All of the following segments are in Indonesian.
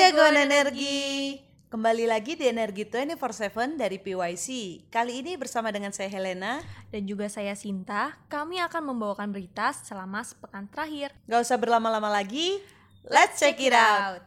jagoan energi. Kembali lagi di Energi 24/7 dari PYC. Kali ini bersama dengan saya Helena. Dan juga saya Sinta, kami akan membawakan berita selama sepekan terakhir. Gak usah berlama-lama lagi, let's check it out.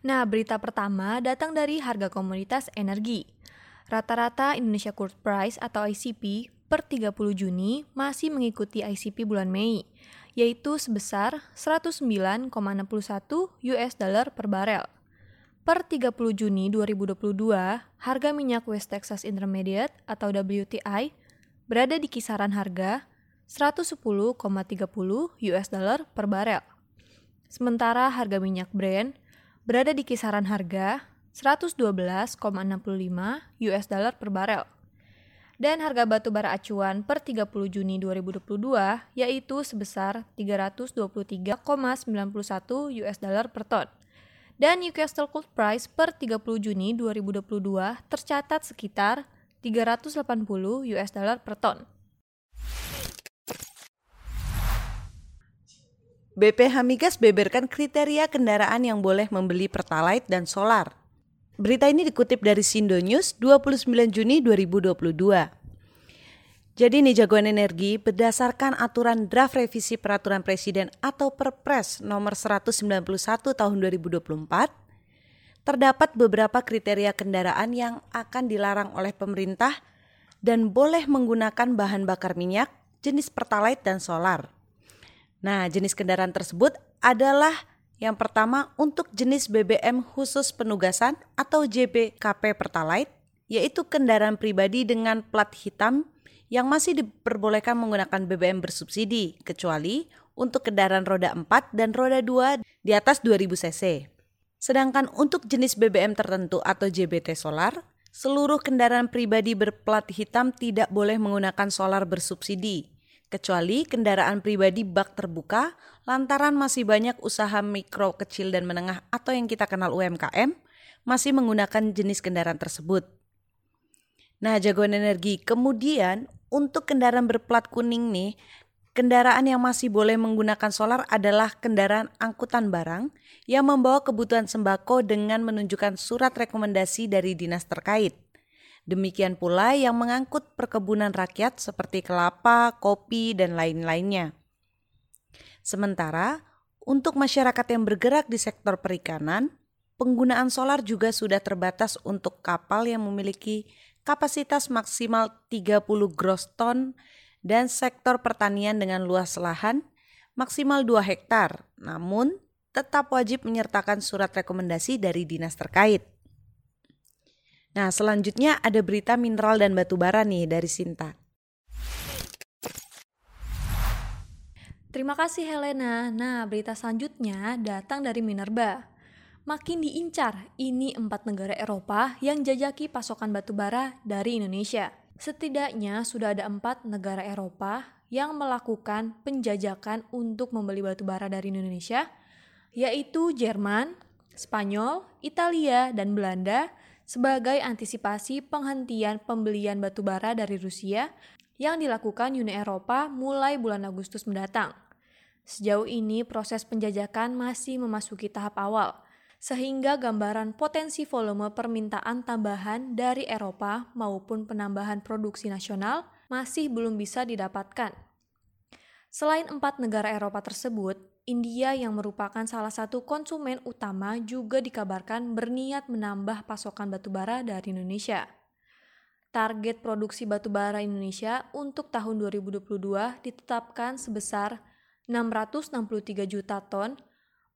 Nah, berita pertama datang dari harga komoditas energi. Rata-rata Indonesia Crude Price atau ICP per 30 Juni masih mengikuti ICP bulan Mei, yaitu sebesar 109,61 US dollar per barel. Per 30 Juni 2022, harga minyak West Texas Intermediate atau WTI berada di kisaran harga 110,30 US dollar per barel. Sementara harga minyak Brent berada di kisaran harga 112,65 US dollar per barel dan harga batu bara acuan per 30 Juni 2022 yaitu sebesar 323,91 US dollar per ton. Dan Newcastle Cold Price per 30 Juni 2022 tercatat sekitar 380 US dollar per ton. BPH Migas beberkan kriteria kendaraan yang boleh membeli Pertalite dan solar. Berita ini dikutip dari Sindo News 29 Juni 2022. Jadi nih jagoan energi berdasarkan aturan draft revisi peraturan presiden atau Perpres nomor 191 tahun 2024 terdapat beberapa kriteria kendaraan yang akan dilarang oleh pemerintah dan boleh menggunakan bahan bakar minyak jenis Pertalite dan solar. Nah, jenis kendaraan tersebut adalah yang pertama untuk jenis BBM khusus penugasan atau JBKP Pertalite, yaitu kendaraan pribadi dengan plat hitam yang masih diperbolehkan menggunakan BBM bersubsidi, kecuali untuk kendaraan roda 4 dan roda 2 di atas 2000 cc. Sedangkan untuk jenis BBM tertentu atau JBT solar, seluruh kendaraan pribadi berplat hitam tidak boleh menggunakan solar bersubsidi, kecuali kendaraan pribadi bak terbuka lantaran masih banyak usaha mikro, kecil, dan menengah atau yang kita kenal UMKM masih menggunakan jenis kendaraan tersebut. Nah, jagoan energi. Kemudian untuk kendaraan berplat kuning nih, kendaraan yang masih boleh menggunakan solar adalah kendaraan angkutan barang yang membawa kebutuhan sembako dengan menunjukkan surat rekomendasi dari dinas terkait. Demikian pula yang mengangkut perkebunan rakyat seperti kelapa, kopi, dan lain-lainnya. Sementara untuk masyarakat yang bergerak di sektor perikanan, penggunaan solar juga sudah terbatas untuk kapal yang memiliki kapasitas maksimal 30 gross ton dan sektor pertanian dengan luas lahan maksimal 2 hektar. Namun, tetap wajib menyertakan surat rekomendasi dari dinas terkait. Nah, selanjutnya ada berita mineral dan batu bara nih dari Sinta. Terima kasih Helena. Nah, berita selanjutnya datang dari Minerba. Makin diincar, ini empat negara Eropa yang jajaki pasokan batu bara dari Indonesia. Setidaknya sudah ada empat negara Eropa yang melakukan penjajakan untuk membeli batu bara dari Indonesia, yaitu Jerman, Spanyol, Italia, dan Belanda sebagai antisipasi penghentian pembelian batu bara dari Rusia yang dilakukan Uni Eropa mulai bulan Agustus mendatang. Sejauh ini proses penjajakan masih memasuki tahap awal, sehingga gambaran potensi volume permintaan tambahan dari Eropa maupun penambahan produksi nasional masih belum bisa didapatkan. Selain empat negara Eropa tersebut, India yang merupakan salah satu konsumen utama juga dikabarkan berniat menambah pasokan batubara dari Indonesia. Target produksi batubara Indonesia untuk tahun 2022 ditetapkan sebesar 663 juta ton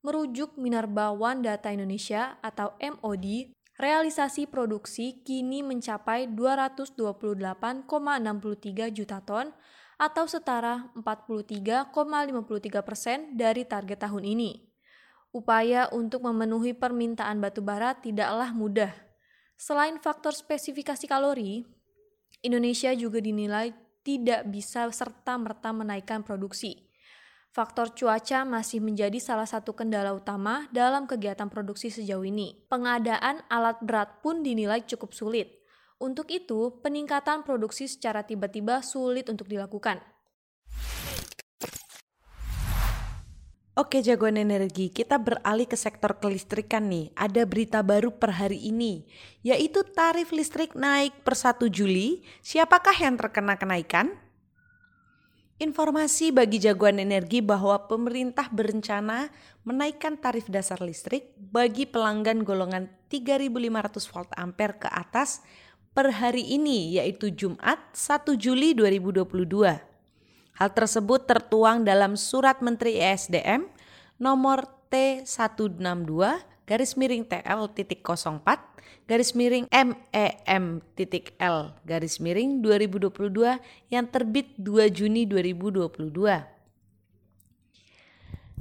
merujuk Minerba One Data Indonesia atau MOD, realisasi produksi kini mencapai 228,63 juta ton atau setara 43,53 persen dari target tahun ini. Upaya untuk memenuhi permintaan batubara tidaklah mudah, Selain faktor spesifikasi kalori, Indonesia juga dinilai tidak bisa serta-merta menaikkan produksi. Faktor cuaca masih menjadi salah satu kendala utama dalam kegiatan produksi sejauh ini. Pengadaan alat berat pun dinilai cukup sulit. Untuk itu, peningkatan produksi secara tiba-tiba sulit untuk dilakukan. Oke jagoan energi, kita beralih ke sektor kelistrikan nih. Ada berita baru per hari ini, yaitu tarif listrik naik per 1 Juli. Siapakah yang terkena kenaikan? Informasi bagi jagoan energi bahwa pemerintah berencana menaikkan tarif dasar listrik bagi pelanggan golongan 3500 volt ampere ke atas per hari ini yaitu Jumat 1 Juli 2022. Hal tersebut tertuang dalam Surat Menteri ESDM nomor T162 garis miring TL titik 04 garis miring MEM titik L garis miring 2022 yang terbit 2 Juni 2022.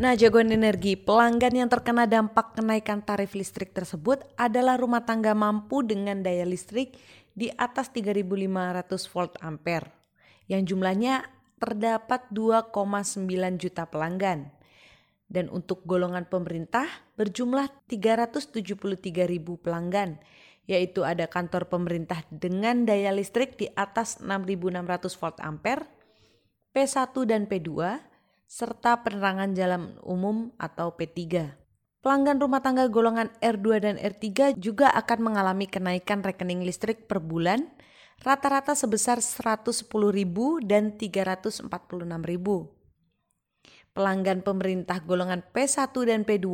Nah, jagoan energi pelanggan yang terkena dampak kenaikan tarif listrik tersebut adalah rumah tangga mampu dengan daya listrik di atas 3500 volt ampere yang jumlahnya terdapat 2,9 juta pelanggan. Dan untuk golongan pemerintah berjumlah 373 ribu pelanggan, yaitu ada kantor pemerintah dengan daya listrik di atas 6.600 volt ampere, P1 dan P2, serta penerangan jalan umum atau P3. Pelanggan rumah tangga golongan R2 dan R3 juga akan mengalami kenaikan rekening listrik per bulan rata-rata sebesar 110.000 dan 346.000. Pelanggan pemerintah golongan P1 dan P2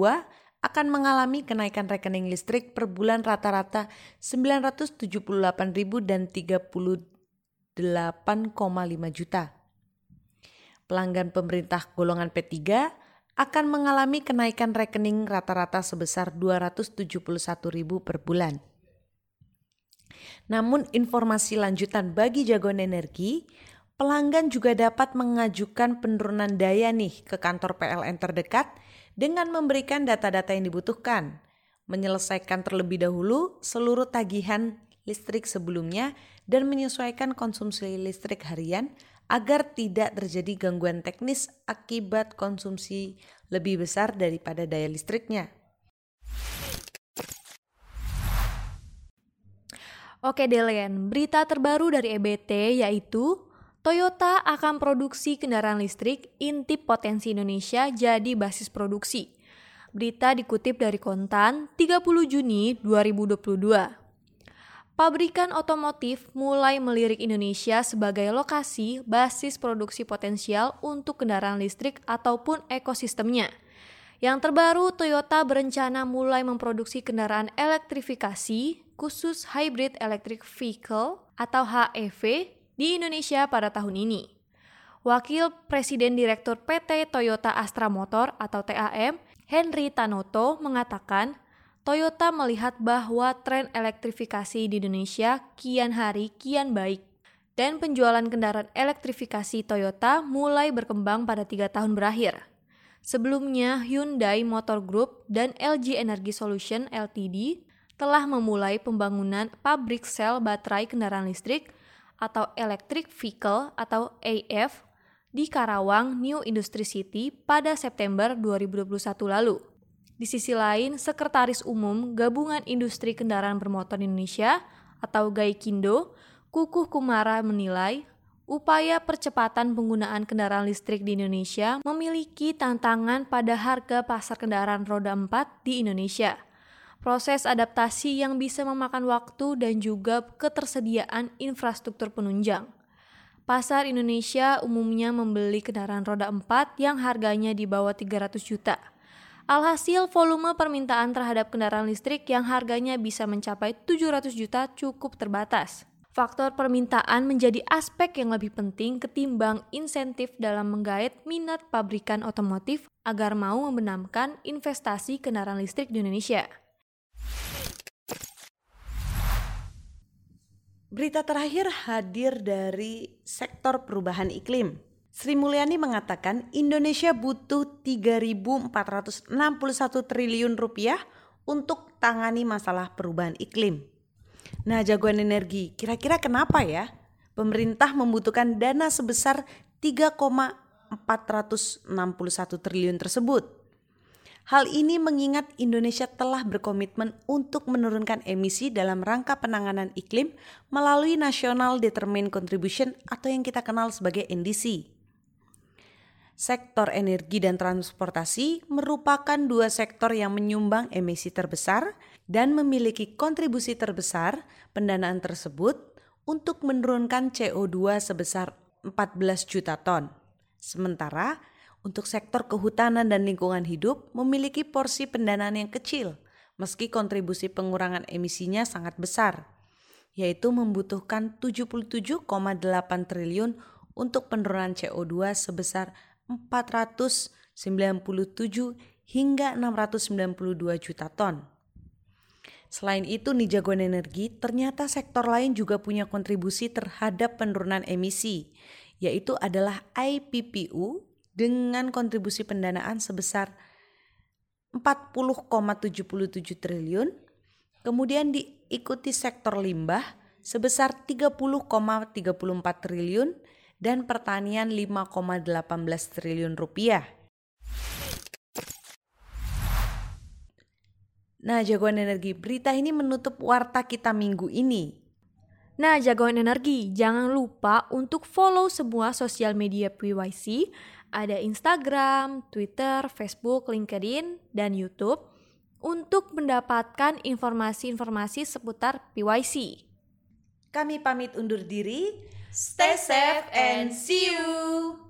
akan mengalami kenaikan rekening listrik per bulan rata-rata 978.000 dan 38,5 juta. Pelanggan pemerintah golongan P3 akan mengalami kenaikan rekening rata-rata sebesar 271.000 per bulan. Namun informasi lanjutan bagi jagoan energi, pelanggan juga dapat mengajukan penurunan daya nih ke kantor PLN terdekat dengan memberikan data-data yang dibutuhkan, menyelesaikan terlebih dahulu seluruh tagihan listrik sebelumnya dan menyesuaikan konsumsi listrik harian agar tidak terjadi gangguan teknis akibat konsumsi lebih besar daripada daya listriknya. Oke Delian, berita terbaru dari EBT yaitu Toyota akan produksi kendaraan listrik intip potensi Indonesia jadi basis produksi. Berita dikutip dari Kontan 30 Juni 2022. Pabrikan otomotif mulai melirik Indonesia sebagai lokasi basis produksi potensial untuk kendaraan listrik ataupun ekosistemnya – yang terbaru, Toyota berencana mulai memproduksi kendaraan elektrifikasi khusus Hybrid Electric Vehicle atau HEV di Indonesia pada tahun ini. Wakil Presiden Direktur PT Toyota Astra Motor atau TAM, Henry Tanoto mengatakan, Toyota melihat bahwa tren elektrifikasi di Indonesia kian hari kian baik dan penjualan kendaraan elektrifikasi Toyota mulai berkembang pada tiga tahun berakhir. Sebelumnya, Hyundai Motor Group dan LG Energy Solution Ltd telah memulai pembangunan pabrik sel baterai kendaraan listrik atau Electric Vehicle atau AF di Karawang New Industry City pada September 2021 lalu. Di sisi lain, Sekretaris Umum Gabungan Industri Kendaraan Bermotor Indonesia atau GAIKINDO, Kukuh Kumara menilai upaya percepatan penggunaan kendaraan listrik di Indonesia memiliki tantangan pada harga pasar kendaraan roda 4 di Indonesia. Proses adaptasi yang bisa memakan waktu dan juga ketersediaan infrastruktur penunjang. Pasar Indonesia umumnya membeli kendaraan roda 4 yang harganya di bawah 300 juta. Alhasil volume permintaan terhadap kendaraan listrik yang harganya bisa mencapai 700 juta cukup terbatas. Faktor permintaan menjadi aspek yang lebih penting ketimbang insentif dalam menggait minat pabrikan otomotif agar mau membenamkan investasi kendaraan listrik di Indonesia. Berita terakhir hadir dari sektor perubahan iklim. Sri Mulyani mengatakan Indonesia butuh 3.461 triliun rupiah untuk tangani masalah perubahan iklim. Nah, jagoan energi, kira-kira kenapa ya pemerintah membutuhkan dana sebesar 3,461 triliun tersebut? Hal ini mengingat Indonesia telah berkomitmen untuk menurunkan emisi dalam rangka penanganan iklim melalui National Determined Contribution atau yang kita kenal sebagai NDC. Sektor energi dan transportasi merupakan dua sektor yang menyumbang emisi terbesar dan memiliki kontribusi terbesar pendanaan tersebut untuk menurunkan CO2 sebesar 14 juta ton. Sementara untuk sektor kehutanan dan lingkungan hidup memiliki porsi pendanaan yang kecil, meski kontribusi pengurangan emisinya sangat besar, yaitu membutuhkan 77,8 triliun untuk penurunan CO2 sebesar 497 hingga 692 juta ton. Selain itu, Nijagoan Energi ternyata sektor lain juga punya kontribusi terhadap penurunan emisi, yaitu adalah IPPU dengan kontribusi pendanaan sebesar 40,77 triliun, kemudian diikuti sektor limbah sebesar 30,34 triliun, dan pertanian 5,18 triliun rupiah. Nah, jagoan energi berita ini menutup warta kita minggu ini. Nah, jagoan energi, jangan lupa untuk follow semua sosial media PYC, ada Instagram, Twitter, Facebook, LinkedIn, dan YouTube untuk mendapatkan informasi-informasi seputar PYC. Kami pamit undur diri. Stay safe and see you.